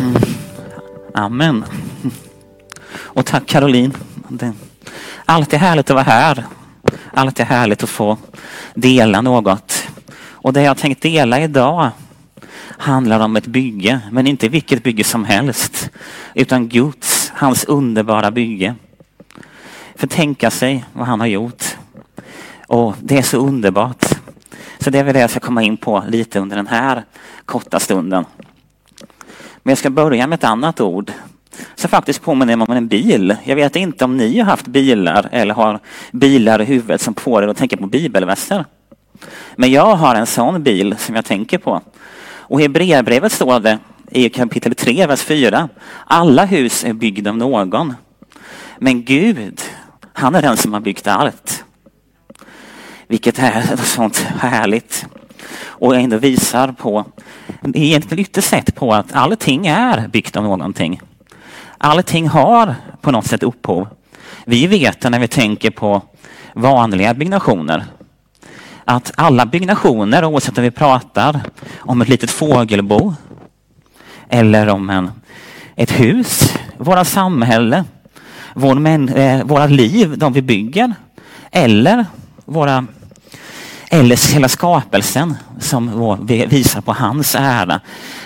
Mm. Amen. Och tack Caroline. Det- Alltid härligt att vara här. Alltid härligt att få dela något. Och det jag tänkt dela idag handlar om ett bygge, men inte vilket bygge som helst. Utan Guds, hans underbara bygge. För tänka sig vad han har gjort. Och det är så underbart. Så det är väl det jag ska komma in på lite under den här korta stunden. Men jag ska börja med ett annat ord som faktiskt påminner mig om en bil. Jag vet inte om ni har haft bilar eller har bilar i huvudet som får er att tänka på bibelverser. Men jag har en sån bil som jag tänker på. Och i Hebreerbrevet står det i kapitel 3, vers 4. Alla hus är byggda av någon. Men Gud, han är den som har byggt allt. Vilket är sånt härligt. Och ändå visar på, det egentligen ytterst sett på att allting är byggt av någonting. Allting har på något sätt upphov. Vi vet när vi tänker på vanliga byggnationer. Att alla byggnationer, oavsett om vi pratar om ett litet fågelbo eller om en, ett hus, våra samhälle, vår men, eh, våra liv, de vi bygger eller våra eller hela skapelsen som visar på hans ära.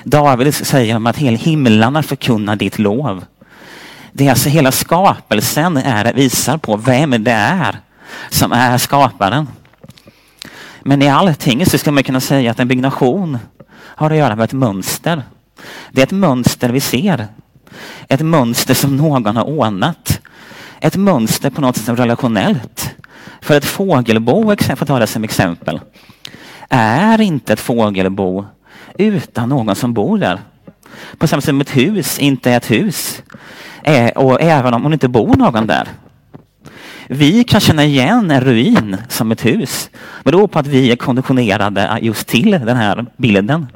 David säger att hela himlarna förkunnar ditt lov. Det är alltså hela skapelsen är, visar på vem det är som är skaparen. Men i allting så ska man kunna säga att en byggnation har att göra med ett mönster. Det är ett mönster vi ser. Ett mönster som någon har ordnat. Ett mönster på något sätt relationellt. För ett fågelbo, för att ta det som exempel, är inte ett fågelbo utan någon som bor där. På samma sätt som ett hus inte är ett hus. Eh, och även om det inte bor någon där. Vi kan känna igen en ruin som ett hus. Det beror på att vi är konditionerade just till den här bilden.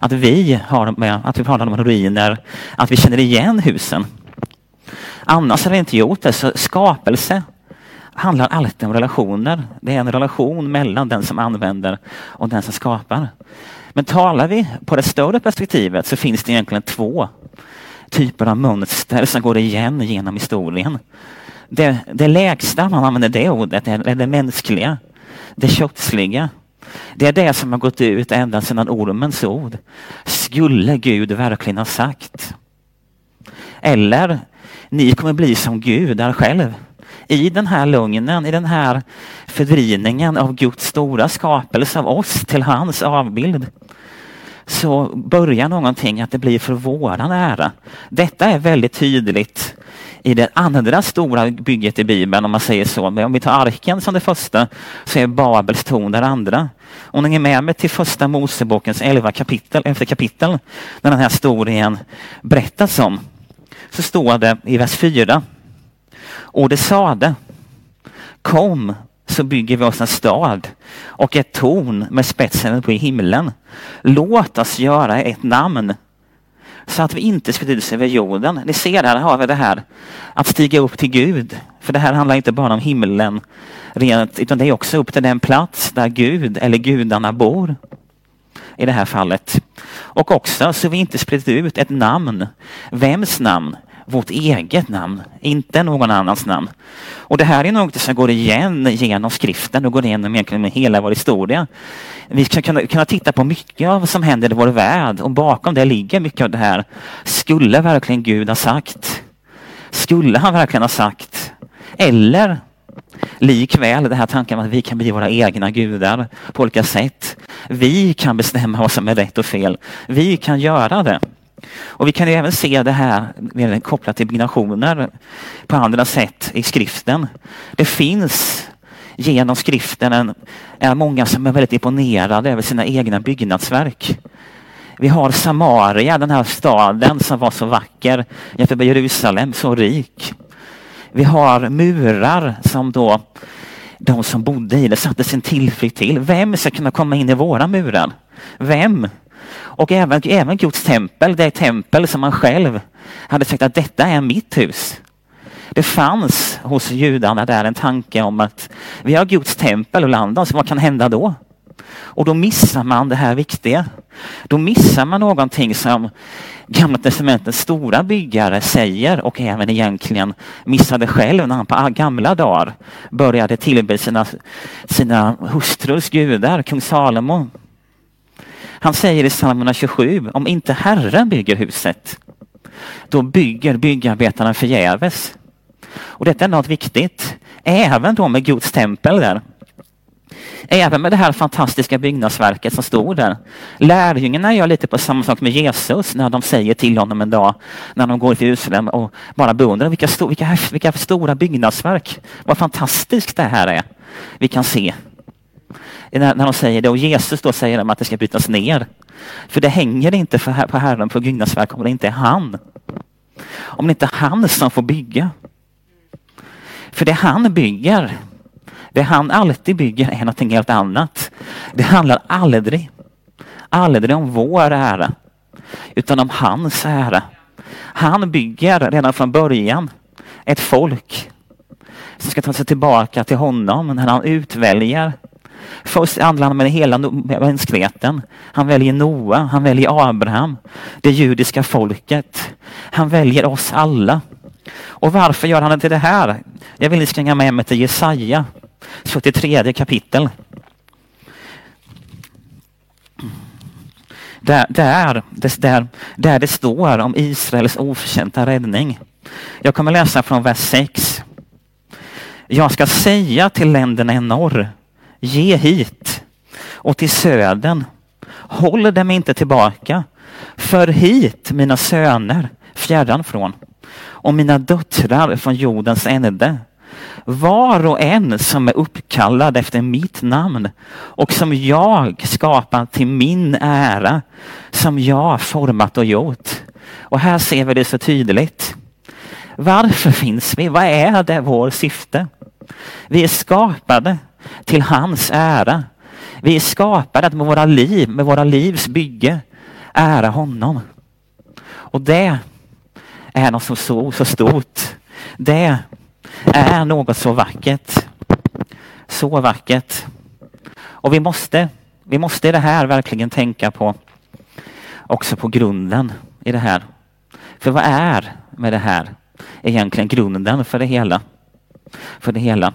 Att vi har med, att vi pratar om ruiner, att vi känner igen husen. Annars hade vi inte gjort det. Så skapelse handlar alltid om relationer. Det är en relation mellan den som använder och den som skapar. Men talar vi på det större perspektivet så finns det egentligen två typer av mönster som går igen genom historien. Det, det lägsta, man använder det ordet, är det mänskliga. Det kötsliga. Det är det som har gått ut ända sedan ormens ord. Skulle Gud verkligen ha sagt? Eller, ni kommer bli som gudar själv. I den här lögnen, i den här fördrivningen av Guds stora skapelse av oss till hans avbild så börjar någonting att det blir för våran ära. Detta är väldigt tydligt i det andra stora bygget i Bibeln om man säger så. Men om vi tar arken som det första så är Babels torn det andra. Om ni är med mig till första Mosebokens elva kapitel, elfte kapitel när den här historien berättas om så står det i vers 4. Och det sade Kom så bygger vi oss en stad och ett torn med spetsen på i himlen. Låt oss göra ett namn så att vi inte sprids över jorden. Ni ser, här har vi det här att stiga upp till Gud. För det här handlar inte bara om himlen rent, utan det är också upp till den plats där Gud eller gudarna bor. I det här fallet. Och också så vi inte sprider ut ett namn. Vems namn? Vårt eget namn, inte någon annans namn. Och det här är något som går igen genom skriften och går igenom egentligen hela vår historia. Vi ska kunna, kunna titta på mycket av vad som händer i vår värld och bakom det ligger mycket av det här. Skulle verkligen Gud ha sagt? Skulle han verkligen ha sagt? Eller likväl den här tanken att vi kan bli våra egna gudar på olika sätt. Vi kan bestämma vad som är rätt och fel. Vi kan göra det. Och vi kan ju även se det här kopplat till byggnationer på andra sätt i skriften. Det finns genom skriften en, är många som är väldigt imponerade över sina egna byggnadsverk. Vi har Samaria, den här staden som var så vacker jämfört med Jerusalem, så rik. Vi har murar som då de som bodde i det satte sin tillflykt till. Vem ska kunna komma in i våra murar? Vem? Och även, även Guds tempel, det tempel som han själv hade sagt att detta är mitt hus. Det fanns hos judarna där en tanke om att vi har Guds tempel och land oss, vad kan hända då? Och då missar man det här viktiga. Då missar man någonting som Gamla testamentets stora byggare säger och även egentligen missade själv när han på gamla dagar började tillbe sina, sina hustrus gudar, kung Salomo. Han säger i Psalm 27, om inte Herren bygger huset, då bygger byggarbetarna förgäves. Och detta är något viktigt, även då med Guds tempel där. Även med det här fantastiska byggnadsverket som stod där. Lärjungarna gör lite på samma sak med Jesus när de säger till honom en dag när de går till Jerusalem och bara beundrar vilka, sto vilka, vilka stora byggnadsverk. Vad fantastiskt det här är. Vi kan se. När, när de säger det och Jesus då säger dem att det ska brytas ner. För det hänger inte för, på Herren på byggnadsverk om det inte är han. Om det inte är han som får bygga. För det han bygger det han alltid bygger är någonting helt annat. Det handlar aldrig, aldrig om vår ära, utan om hans ära. Han bygger redan från början ett folk som ska ta sig tillbaka till honom när han utväljer. Först handlar han med hela mänskligheten. Han väljer Noa, han väljer Abraham, det judiska folket. Han väljer oss alla. Och varför gör han inte det här? Jag vill ni ska hänga med mig till Jesaja 73 kapitel. Där, där, där, där det står om Israels oförtjänta räddning. Jag kommer läsa från vers 6. Jag ska säga till länderna i norr, ge hit och till södern, håll dem inte tillbaka. För hit mina söner fjärran från och mina döttrar från jordens ände var och en som är uppkallad efter mitt namn och som jag skapat till min ära, som jag format och gjort. Och här ser vi det så tydligt. Varför finns vi? Vad är det vår syfte? Vi är skapade till hans ära. Vi är skapade att med våra liv, med våra livs bygge, ära honom. Och det är något så, så, så stort. Det är något så vackert. Så vackert. Och vi måste, vi måste i det här verkligen tänka på också på grunden i det här. För vad är med det här egentligen grunden för det hela? För det hela.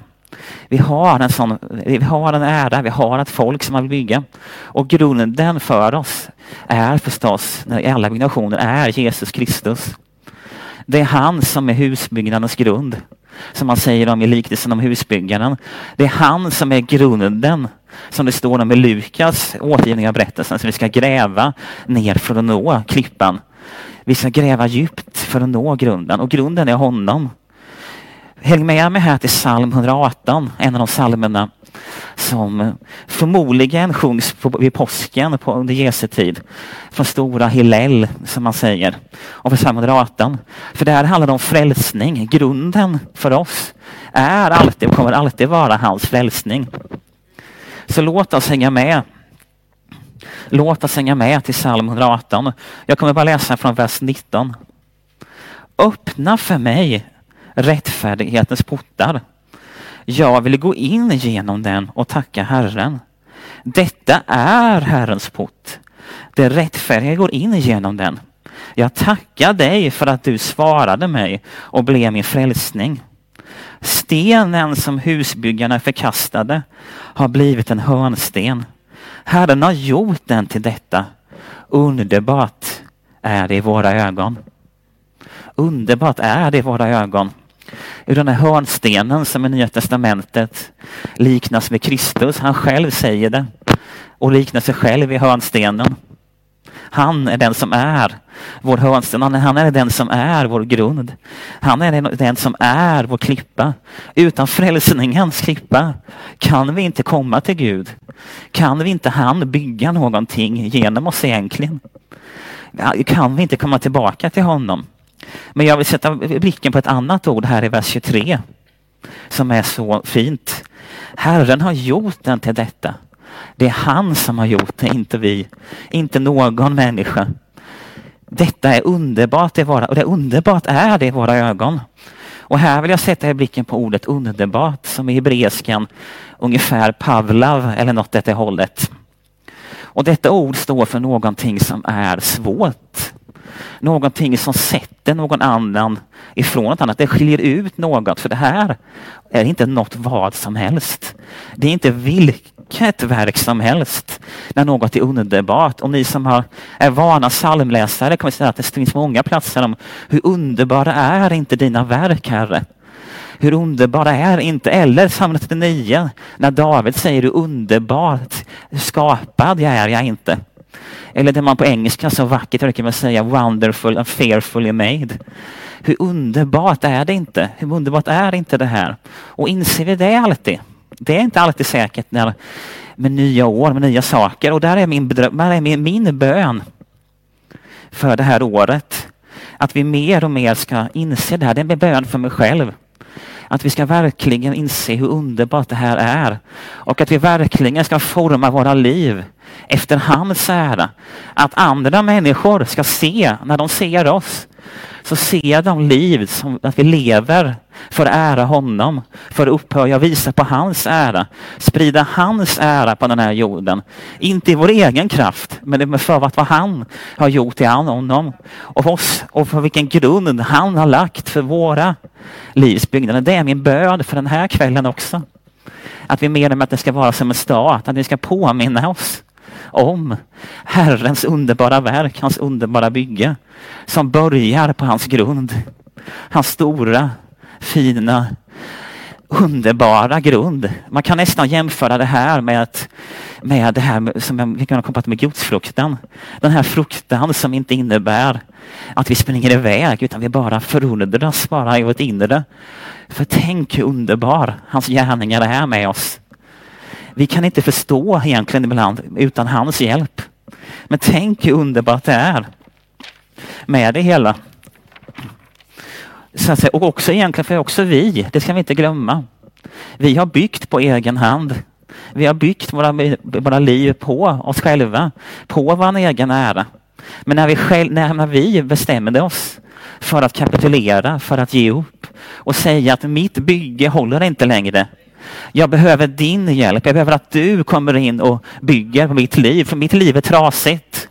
Vi har en sån, vi har en ära, vi har ett folk som man vill bygga. Och grunden för oss är förstås, i alla byggnationer, är Jesus Kristus. Det är han som är husbyggnadens grund som man säger om i liknelsen om husbyggaren. Det är han som är grunden, som det står om i Lukas återgivning av berättelsen, som vi ska gräva ner för att nå klippan. Vi ska gräva djupt för att nå grunden och grunden är honom. Häng med mig här till psalm 118, en av de psalmerna som förmodligen sjungs på, vid påsken på, under Jesu tid. Från stora Hillel, som man säger. Och för psalm 118. För det här handlar om frälsning. Grunden för oss är alltid och kommer alltid vara hans frälsning. Så låt oss hänga med. Låt oss hänga med till psalm 118. Jag kommer bara läsa från vers 19. Öppna för mig rättfärdighetens portar. Jag vill gå in genom den och tacka Herren. Detta är Herrens port. Det rättfärdiga går in genom den. Jag tackar dig för att du svarade mig och blev min frälsning. Stenen som husbyggarna förkastade har blivit en hörnsten. Herren har gjort den till detta. Underbart är det i våra ögon. Underbart är det i våra ögon ur den här hörnstenen som i Nya Testamentet liknas med Kristus. Han själv säger det och liknar sig själv i hörnstenen. Han är den som är vår hörnsten. Han är den som är vår grund. Han är den som är vår klippa. Utan frälsningens klippa kan vi inte komma till Gud. Kan vi inte han bygga någonting genom oss egentligen? Kan vi inte komma tillbaka till honom? Men jag vill sätta blicken på ett annat ord här i vers 23 som är så fint. Herren har gjort den till detta. Det är han som har gjort det, inte vi. Inte någon människa. Detta är underbart i våra, och det underbart är det i våra ögon. Och här vill jag sätta blicken på ordet underbart som i hebreiskan ungefär Pavlav eller något åt det hållet. Och detta ord står för någonting som är svårt. Någonting som sätter någon annan ifrån något annat. Det skiljer ut något. För det här är inte något vad som helst. Det är inte vilket verk som helst när något är underbart. Och ni som har, är vana psalmläsare kommer säga att det finns många platser om hur underbara är inte dina verk, Herre. Hur underbara är inte, eller psalm 39 när David säger hur underbart skapad jag är jag inte. Eller det man på engelska så vackert brukar man säga wonderful and fearfully made. Hur underbart är det inte? Hur underbart är inte det här? Och inser vi det alltid? Det är inte alltid säkert när, med nya år, med nya saker. Och där är min, där är min, min bön för det här året. Att vi mer och mer ska inse det här. Det är en bön för mig själv. Att vi ska verkligen inse hur underbart det här är. Och att vi verkligen ska forma våra liv efter hans ära. Att andra människor ska se, när de ser oss, så ser jag de liv som att vi lever för att ära honom, för att upphöja och visa på hans ära. Sprida hans ära på den här jorden. Inte i vår egen kraft, men för vad han har gjort i honom. Och för oss och för vilken grund han har lagt för våra livsbyggnader. Det är min bön för den här kvällen också. Att vi mer med att det ska vara som en stat, att vi ska påminna oss om Herrens underbara verk, hans underbara bygge som börjar på hans grund. Hans stora, fina, underbara grund. Man kan nästan jämföra det här med, med det här som vi kan koppla med gudsfruktan. Den här fruktan som inte innebär att vi springer iväg utan vi bara förundras bara i vårt inre. För tänk hur underbar hans gärningar är med oss. Vi kan inte förstå egentligen ibland utan hans hjälp. Men tänk hur underbart det är med det hela. Så att säga, och också egentligen för också vi, det ska vi inte glömma. Vi har byggt på egen hand. Vi har byggt våra, våra liv på oss själva, på vår egen ära. Men när vi, själv, när vi bestämde oss för att kapitulera, för att ge upp och säga att mitt bygge håller inte längre. Jag behöver din hjälp. Jag behöver att du kommer in och bygger på mitt liv, för mitt liv är trasigt.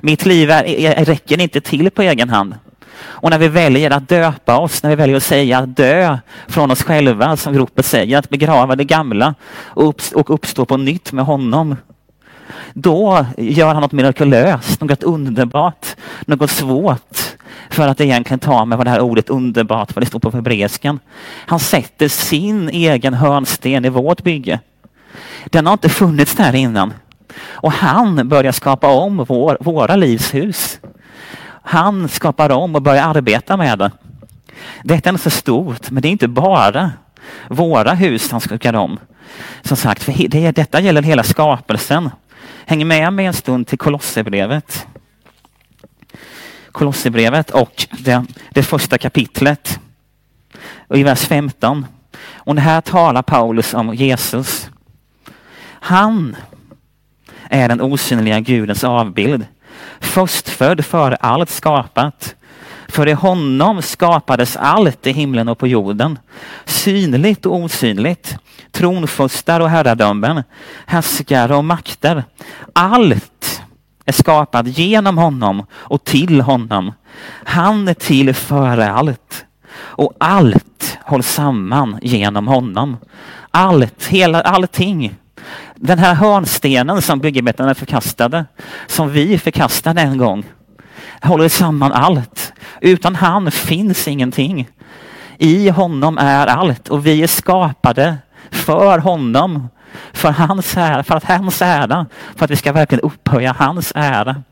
Mitt liv är, är, räcker inte till på egen hand. Och när vi väljer att döpa oss, när vi väljer att säga att dö från oss själva, som ropet säger, att begrava det gamla och uppstå på nytt med honom. Då gör han något mirakulöst, något underbart, något svårt för att egentligen ta med vad det här ordet underbart, vad det står på hebreiskan. Han sätter sin egen hörnsten i vårt bygge. Den har inte funnits där innan. Och han börjar skapa om vår, våra livshus. Han skapar om och börjar arbeta med det. Detta är inte så stort, men det är inte bara våra hus han skakar om. Som sagt, för det, detta gäller hela skapelsen. Häng med mig en stund till Kolosserbrevet. Kolosserbrevet och det, det första kapitlet. Och I vers 15. Och här talar Paulus om Jesus. Han är den osynliga Gudens avbild. Förstfödd före allt skapat. För i honom skapades allt i himlen och på jorden. Synligt och osynligt tronfurstar och herradömen. Härskare och makter. Allt är skapat genom honom och till honom. Han är till före allt. Och allt hålls samman genom honom. Allt, hela, allting den här hörnstenen som byggarbetarna förkastade, som vi förkastade en gång, håller samman allt. Utan han finns ingenting. I honom är allt och vi är skapade för honom. För hans ära, för att hans ära, för att vi ska verkligen upphöja hans ära.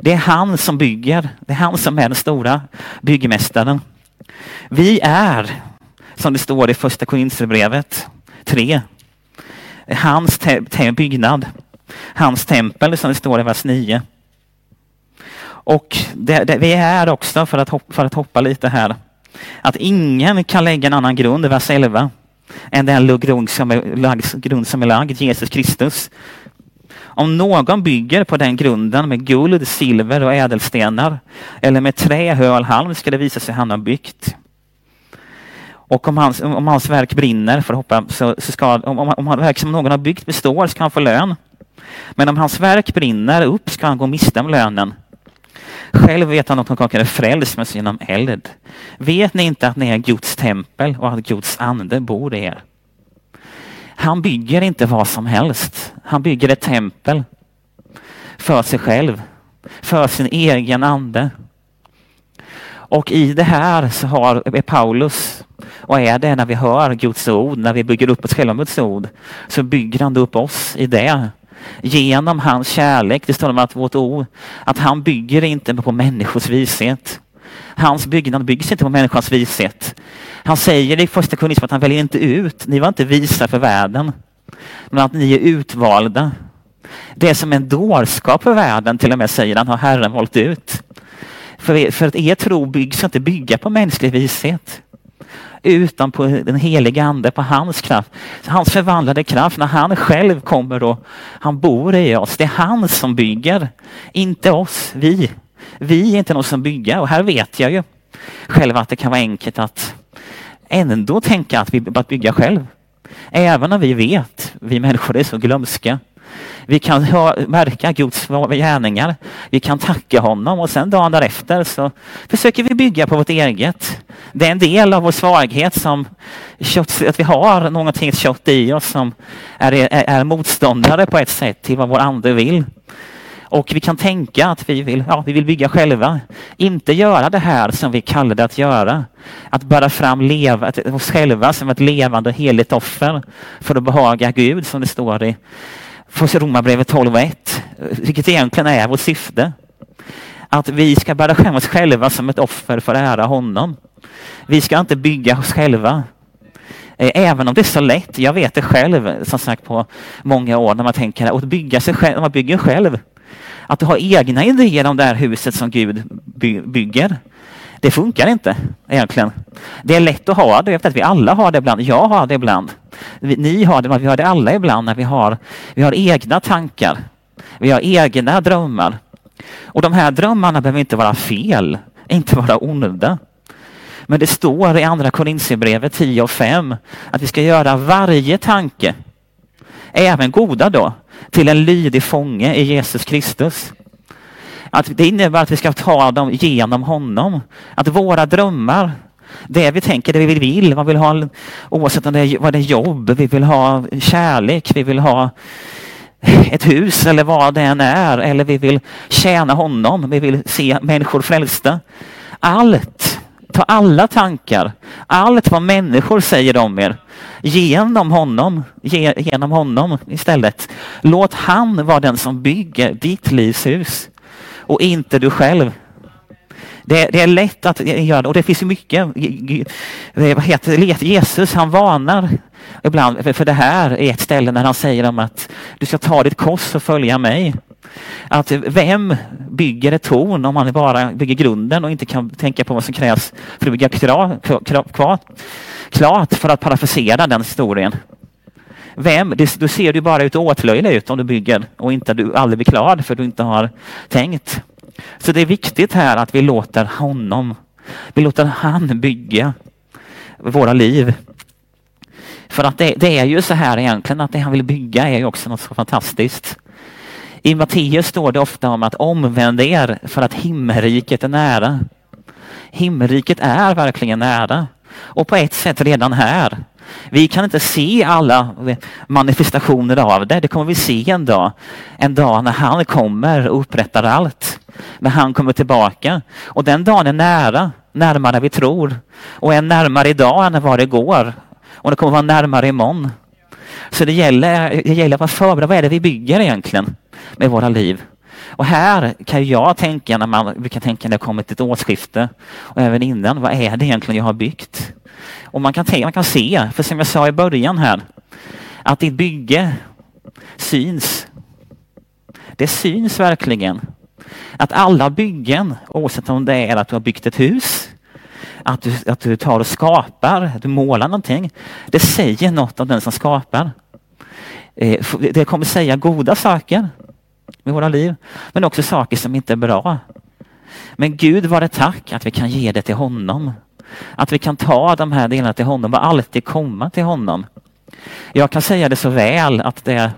Det är han som bygger. Det är han som är den stora byggmästaren. Vi är, som det står i första Korinthierbrevet 3, hans te byggnad. Hans tempel som det står i vers 9. Och det, det, vi är också, för att, hoppa, för att hoppa lite här, att ingen kan lägga en annan grund, i vers 11, än den grund som är lagd, grund som är lagd Jesus Kristus. Om någon bygger på den grunden med guld, silver och ädelstenar eller med trä, höl, halm ska det visa sig han har byggt. Och om hans, om hans verk brinner, för hoppa, så, så ska, om, om, om verk som någon har byggt består ska han få lön. Men om hans verk brinner upp ska han gå miste om lönen. Själv vet han att han är frälst med genom eld. Vet ni inte att ni är Guds tempel och att Guds ande bor i er? Han bygger inte vad som helst. Han bygger ett tempel för sig själv, för sin egen ande. Och i det här så har är Paulus, och är det när vi hör Guds ord, när vi bygger upp oss själva med Guds ord, så bygger han upp oss i det. Genom hans kärlek, det står om att vårt ord, att han bygger inte på människors vishet. Hans byggnad byggs inte på människans vishet. Han säger i första Korinthierbrevet att han väljer inte ut, ni var inte visa för världen, men att ni är utvalda. Det är som en dårskap för världen, till och med säger han, har Herren valt ut. För, för att er tro byggs inte bygga på mänsklig vishet utan på den heliga ande, på hans kraft. Hans förvandlade kraft när han själv kommer och han bor i oss. Det är han som bygger, inte oss, vi. Vi är inte någon som bygger och här vet jag ju själv att det kan vara enkelt att ändå tänka att vi bara bygga själv. Även om vi vet, vi människor är så glömska, vi kan ha, märka Guds gärningar. Vi kan tacka honom och sen dagen därefter så försöker vi bygga på vårt eget. Det är en del av vår svaghet som kött, att vi har någonting kött i oss som är, är, är motståndare på ett sätt till vad vår ande vill. Och vi kan tänka att vi vill, ja, vi vill bygga själva. Inte göra det här som vi kallar det att göra. Att bära fram leva, oss själva som ett levande heligt offer för att behaga Gud som det står i Först Romarbrevet 12.1, vilket egentligen är vårt syfte. Att vi ska bära fram oss själva som ett offer för att ära honom. Vi ska inte bygga oss själva. Eh, även om det är så lätt, jag vet det själv som sagt på många år när man tänker att bygga sig själv, när man bygger själv. Att ha egna idéer om det här huset som Gud bygger. Det funkar inte egentligen. Det är lätt att ha det, jag vet att vi alla har det ibland. Jag har det ibland. Ni har det, vi har det alla ibland när vi har, vi har egna tankar. Vi har egna drömmar. Och de här drömmarna behöver inte vara fel, inte vara onda. Men det står i andra Korintierbrevet 10 och 5 att vi ska göra varje tanke, även goda då, till en lydig fånge i Jesus Kristus. Att det innebär att vi ska ta dem genom honom. Att våra drömmar, det vi tänker, det vi vill, vad vi vill ha, oavsett om det är, vad det är jobb, vi vill ha kärlek, vi vill ha ett hus eller vad det än är, eller vi vill tjäna honom, vi vill se människor frälsta. Allt, ta alla tankar, allt vad människor säger om er, genom honom, genom honom istället. Låt han vara den som bygger ditt livs hus och inte du själv. Det, det, är lätt att göra det och det finns mycket. Vad heter? Jesus han varnar ibland för det här i ett ställe när han säger om att du ska ta ditt kors och följa mig. Att vem bygger ett torn om man bara bygger grunden och inte kan tänka på vad som krävs för att bygga klart för att parafrasera den historien. Vem? Det, då ser du bara ut åtlöjlig ut om du bygger och inte du aldrig blir klar för du inte har tänkt. Så det är viktigt här att vi låter honom, vi låter han bygga våra liv. För att det, det, är ju så här egentligen att det han vill bygga är ju också något så fantastiskt. I Matteus står det ofta om att omvända er för att himmelriket är nära. Himmelriket är verkligen nära och på ett sätt redan här. Vi kan inte se alla manifestationer av det. Det kommer vi se en dag. En dag när han kommer och upprättar allt. När han kommer tillbaka. Och den dagen är nära, närmare än vi tror. Och är närmare idag än vad det går. Och det kommer vara närmare imorgon. Så det gäller, det gäller att vara förberedd. Vad är det vi bygger egentligen med våra liv? Och här kan jag tänka när man brukar tänka när det har kommit ett årsskifte och även innan. Vad är det egentligen jag har byggt? Och man kan, man kan se, för som jag sa i början här, att ditt bygge syns. Det syns verkligen. Att alla byggen, oavsett om det är att du har byggt ett hus, att du, att du tar och skapar, att du målar någonting. Det säger något om den som skapar. Eh, det kommer säga goda saker med våra liv, men också saker som inte är bra. Men Gud var det tack att vi kan ge det till honom Att vi kan ta de här delarna till honom och alltid komma till honom. Jag kan säga det så väl att det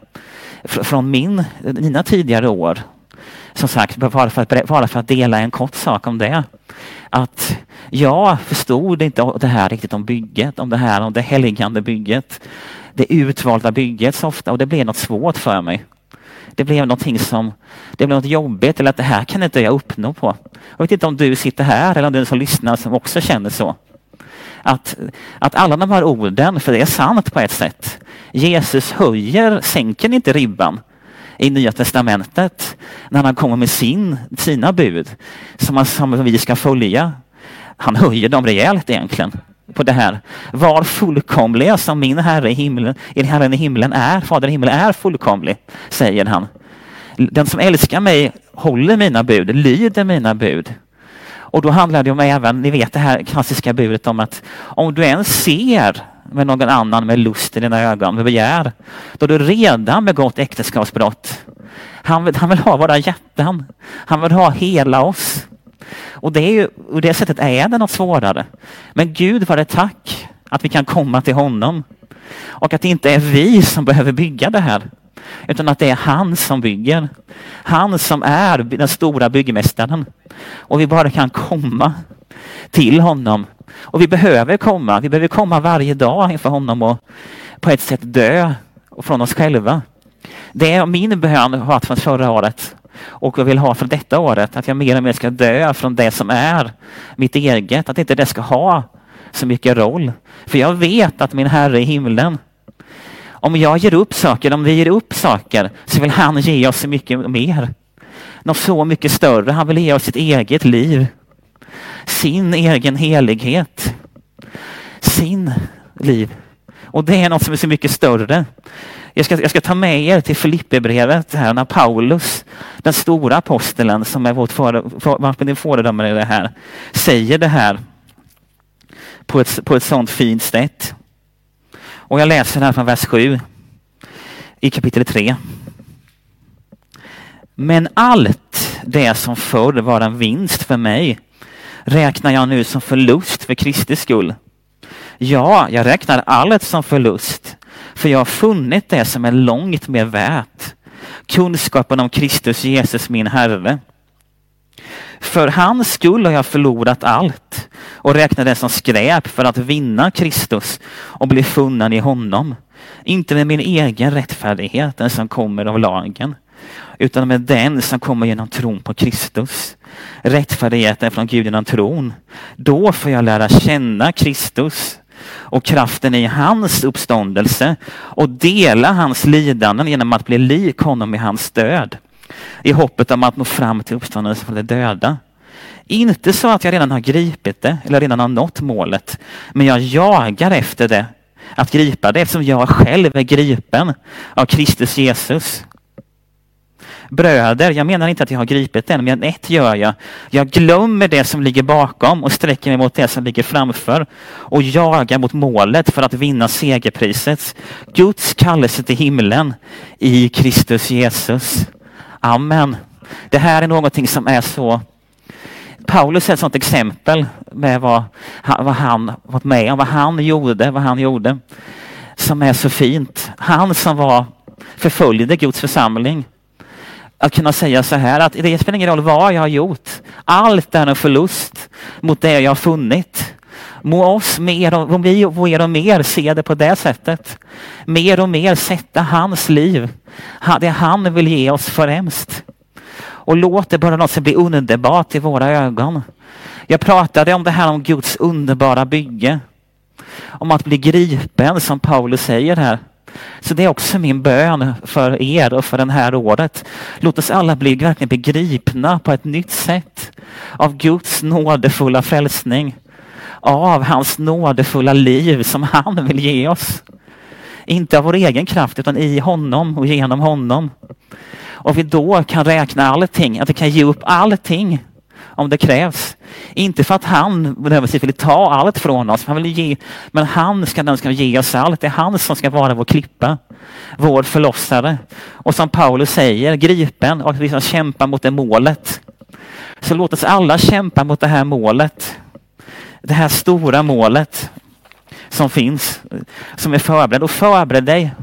från min, mina tidigare år, som sagt, bara för, att, bara för att dela en kort sak om det. Att jag förstod inte det här riktigt om bygget, om det här om det helgande bygget. Det utvalda bygget så ofta och det blev något svårt för mig. Det blev någonting som, det blev något jobbigt eller att det här kan inte jag uppnå på. Jag vet inte om du sitter här eller om du som lyssnar som också känner så. Att, att alla de här orden, för det är sant på ett sätt. Jesus höjer, sänker inte ribban i Nya Testamentet när han kommer med sin, sina bud som, som vi ska följa. Han höjer dem rejält egentligen på det här. Var fullkomliga som min Herre i himlen, er Herren i himlen är, Fader i himlen är fullkomlig, säger han. Den som älskar mig håller mina bud, lyder mina bud. Och då handlar det om även, ni vet det här klassiska budet om att om du ens ser med någon annan med lust i dina ögon, med begär, då har du redan begått äktenskapsbrott. Han vill, han vill ha våra hjärtan. Han vill ha hela oss. Och det är ju, och det sättet är det något svårare. Men Gud var det tack att vi kan komma till honom. Och att det inte är vi som behöver bygga det här. Utan att det är han som bygger. Han som är den stora byggmästaren. Och vi bara kan komma till honom. Och vi behöver komma. Vi behöver komma varje dag inför honom och på ett sätt dö från oss själva. Det är min bön har varit från förra året och jag vill ha från detta året. Att jag mer och mer ska dö från det som är mitt eget. Att inte det ska ha så mycket roll. För jag vet att min Herre i himlen om jag ger upp saker, om vi ger upp saker, så vill han ge oss så mycket mer. Något så mycket större. Han vill ge oss sitt eget liv. Sin egen helighet. Sin liv. Och det är något som är så mycket större. Jag ska, jag ska ta med er till Filipperbrevet här när Paulus, den stora aposteln som är vårt föredöme i det här, säger det här på ett, på ett sånt fint sätt. Och jag läser här från vers 7 i kapitel 3. Men allt det som förr var en vinst för mig räknar jag nu som förlust för Kristi skull. Ja, jag räknar allt som förlust, för jag har funnit det som är långt mer värt. Kunskapen om Kristus Jesus min Herre. För hans skull har jag förlorat allt och räknar det som skräp för att vinna Kristus och bli funnen i honom. Inte med min egen rättfärdighet, den som kommer av lagen, utan med den som kommer genom tron på Kristus. Rättfärdigheten från Gud genom tron. Då får jag lära känna Kristus och kraften i hans uppståndelse och dela hans lidanden genom att bli lik honom i hans död. I hoppet om att nå fram till uppståndelsen från de döda. Inte så att jag redan har gripit det eller redan har nått målet, men jag jagar efter det. Att gripa det eftersom jag själv är gripen av Kristus Jesus. Bröder, jag menar inte att jag har gripit den, men ett gör jag. Jag glömmer det som ligger bakom och sträcker mig mot det som ligger framför och jagar mot målet för att vinna segerpriset. Guds kallelse till himlen i Kristus Jesus. Amen. Det här är någonting som är så Paulus är ett sådant exempel med vad, vad han varit med om, vad han gjorde, vad han gjorde. Som är så fint. Han som var förföljde Guds församling. Att kunna säga så här att det spelar ingen roll vad jag har gjort. Allt är en förlust mot det jag har funnit. Må oss mer och, vi mer och mer se det på det sättet. Mer och mer sätta hans liv. Det han vill ge oss främst. Och låt det bara något som blir underbart i våra ögon. Jag pratade om det här om Guds underbara bygge. Om att bli gripen som Paulus säger här. Så det är också min bön för er och för det här året. Låt oss alla bli verkligen begripna på ett nytt sätt av Guds nådefulla frälsning. Av hans nådefulla liv som han vill ge oss. Inte av vår egen kraft utan i honom och genom honom. Och vi då kan räkna allting, att vi kan ge upp allting om det krävs. Inte för att han nödvändigtvis vill ta allt från oss, han vill ge, men han ska, den ska ge oss allt. Det är han som ska vara vår klippa, vår förlossare. Och som Paulus säger, gripen och vi ska kämpa mot det målet. Så låt oss alla kämpa mot det här målet. det här stora målet som finns, som är förberedd. Och förbered dig.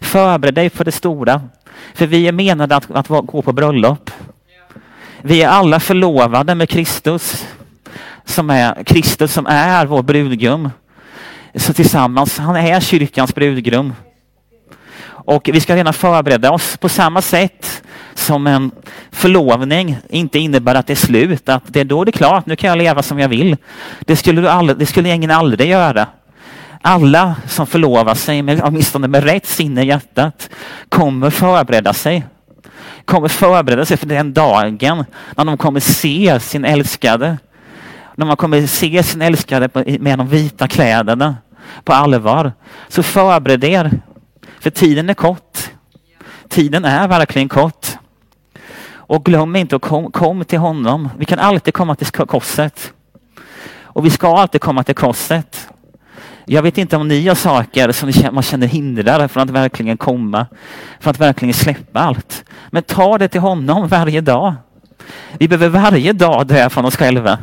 Förbered dig för det stora. För vi är menade att, att gå på bröllop. Vi är alla förlovade med Kristus. Som är, Kristus som är vår brudgum. Så tillsammans, han är kyrkans brudgum. Och vi ska redan förbereda oss på samma sätt som en förlovning inte innebär att det är slut. Att det är då det är klart, nu kan jag leva som jag vill. Det skulle, du aldrig, det skulle ingen aldrig göra. Alla som förlovar sig, med, åtminstone med rätt sinne i hjärtat, kommer förbereda sig. Kommer förbereda sig för den dagen när de kommer se sin älskade. När man kommer se sin älskade med de vita kläderna på allvar. Så förbered er. För tiden är kort. Tiden är verkligen kort. Och glöm inte att kom, kom till honom. Vi kan alltid komma till korset. Och vi ska alltid komma till korset. Jag vet inte om ni har saker som man känner hindrar från att verkligen komma, för att verkligen släppa allt. Men ta det till honom varje dag. Vi behöver varje dag dö från oss själva.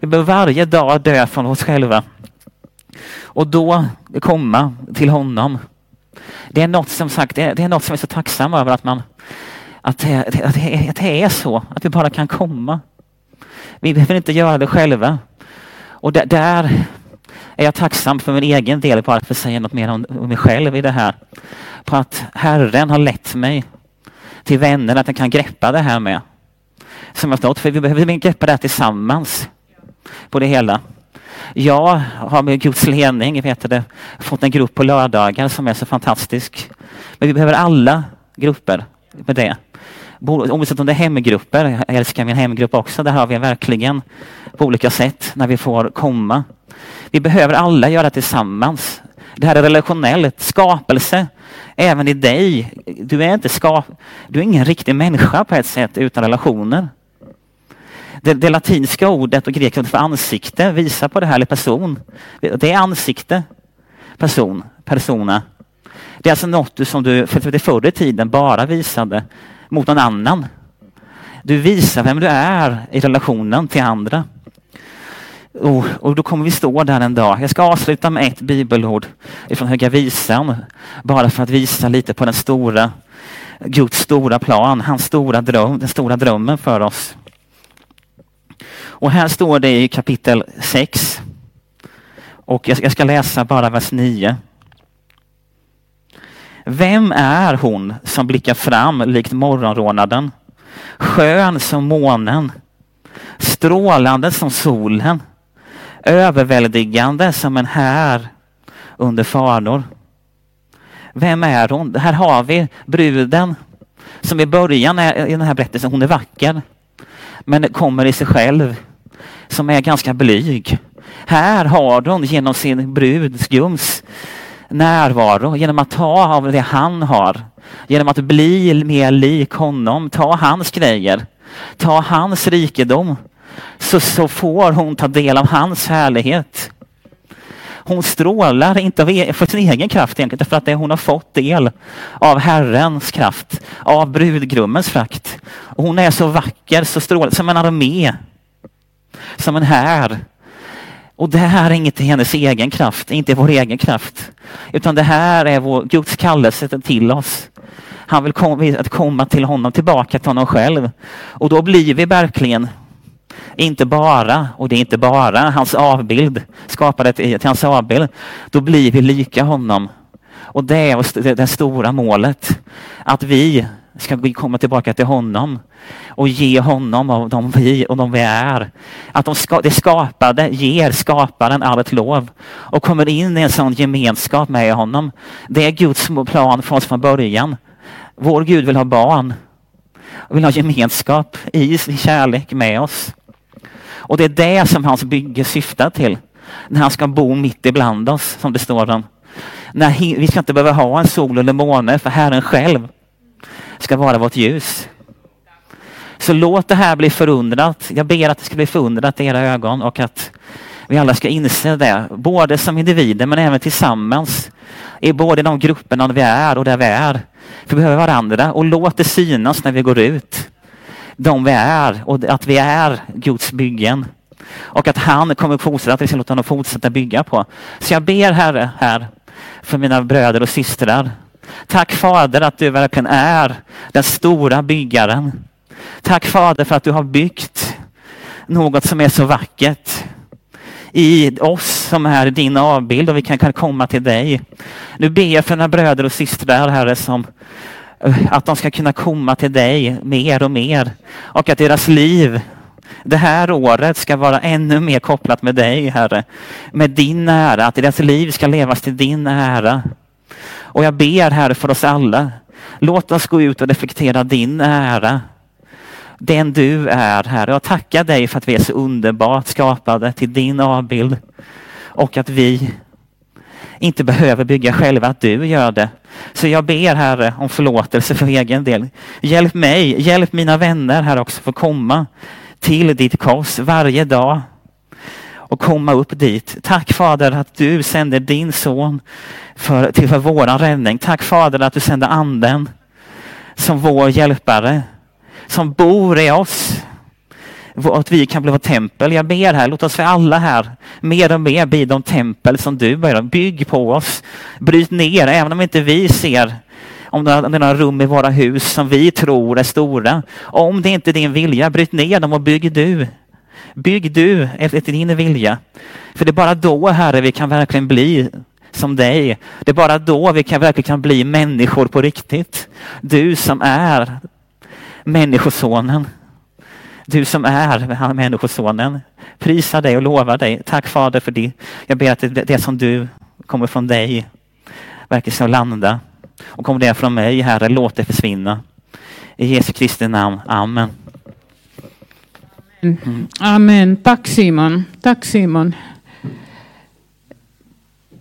Vi behöver varje dag dö från oss själva. Och då komma till honom. Det är något som sagt, det är, det är något som jag är så tacksam över att man att det, att, det, att det är så, att vi bara kan komma. Vi behöver inte göra det själva. Och där, där är jag tacksam för min egen del, bara för att säga något mer om, mig själv i det här. På att Herren har lett mig till vänner att jag kan greppa det här med. Som jag förstått, för vi behöver greppa det här tillsammans på det hela. Jag har med Guds ledning vet det, fått en grupp på lördagar som är så fantastisk. Men vi behöver alla grupper med det. Oavsett om det är hemgrupper, jag älskar min hemgrupp också, där har vi verkligen på olika sätt när vi får komma. Vi behöver alla göra tillsammans. Det här är relationellt, skapelse, även i dig. Du är inte skap du är ingen riktig människa på ett sätt utan relationer. Det, det latinska ordet och grekiska ordet för ansikte visar på det här, eller person. Det är ansikte, person, persona. Det är alltså något som du för förr i tiden bara visade mot någon annan. Du visar vem du är i relationen till andra. Oh, och, då kommer vi stå där en dag. Jag ska avsluta med ett bibelord ifrån Höga Visan. Bara för att visa lite på den stora, Guds stora plan, hans stora dröm, den stora drömmen för oss. Och här står det i kapitel 6. Och jag ska läsa bara vers 9. Vem är hon som blickar fram likt morgonrånaden? Skön som månen, strålande som solen, överväldigande som en här under faror. Vem är hon? Här har vi bruden som i början i den här berättelsen, hon är vacker, men kommer i sig själv, som är ganska blyg. Här har hon genom sin brudsgums närvaro, genom att ta av det han har, genom att bli mer lik honom, ta hans grejer, ta hans rikedom, så, så får hon ta del av hans härlighet. Hon strålar inte av, e-, för sin egen kraft egentligen, därför att det hon har fått del av Herrens kraft, av brudgrummens frakt. Och hon är så vacker, så strålande, som en armé, som en här och det här är inte hennes egen kraft, inte vår egen kraft. Utan det här är vår Guds kallelse till oss. Han vill kom, att komma till honom, tillbaka till honom själv. Och då blir vi verkligen inte bara, och det är inte bara hans avbild, skapade till hans avbild. Då blir vi lika honom. Och det är det stora målet. Att vi ska komma tillbaka till honom och ge honom av de vi och de vi är. Att de ska, det skapade ger skaparen allt lov och kommer in i en sån gemenskap med honom. Det är Guds plan för oss från början. Vår Gud vill ha barn och vill ha gemenskap i kärlek med oss. Och det är det som hans bygge syftar till. När han ska bo mitt ibland oss, som det står om. När vi ska inte behöva ha en sol eller måne, för Herren själv ska vara vårt ljus. Så låt det här bli förundrat. Jag ber att det ska bli förundrat i era ögon och att vi alla ska inse det, både som individer men även tillsammans. I både de grupperna vi är och där vi är. För vi behöver varandra och låt det synas när vi går ut. De vi är och att vi är Guds byggen. Och att han kommer fortsätta, att vi ska låta honom fortsätta bygga på. Så jag ber Herre här för mina bröder och systrar. Tack Fader att du verkligen är den stora byggaren. Tack Fader för att du har byggt något som är så vackert i oss som är din avbild och vi kan, kan komma till dig. Nu ber jag för mina bröder och systrar, Herre, som att de ska kunna komma till dig mer och mer och att deras liv det här året ska vara ännu mer kopplat med dig, Herre. Med din ära, att deras liv ska levas till din ära. Och jag ber, Herre, för oss alla. Låt oss gå ut och reflektera din ära den du är, Herre. Jag tackar dig för att vi är så underbart skapade till din avbild och att vi inte behöver bygga själva, att du gör det. Så jag ber Herre om förlåtelse för egen del. Hjälp mig, hjälp mina vänner här också för att komma till ditt kors varje dag och komma upp dit. Tack Fader att du sände din son för, till för våran räddning. Tack Fader att du sände anden som vår hjälpare som bor i oss. Att vi kan bli vårt tempel. Jag ber här, låt oss för alla här mer och mer bli de tempel som du är. Bygg på oss. Bryt ner, även om inte vi ser om det är några rum i våra hus som vi tror är stora. Om det inte är din vilja, bryt ner dem och bygg du. Bygg du efter din vilja. För det är bara då, Herre, vi kan verkligen bli som dig. Det är bara då vi kan verkligen kan bli människor på riktigt. Du som är Människosonen. Du som är Människosonen. Prisa dig och lova dig. Tack Fader för det. Jag ber att det, det som du kommer från dig verkligen ska landa. Och kommer det från mig, Herre, låt det försvinna. I Jesu Kristi namn. Amen. Mm. Amen. Tack Simon. Tack Simon.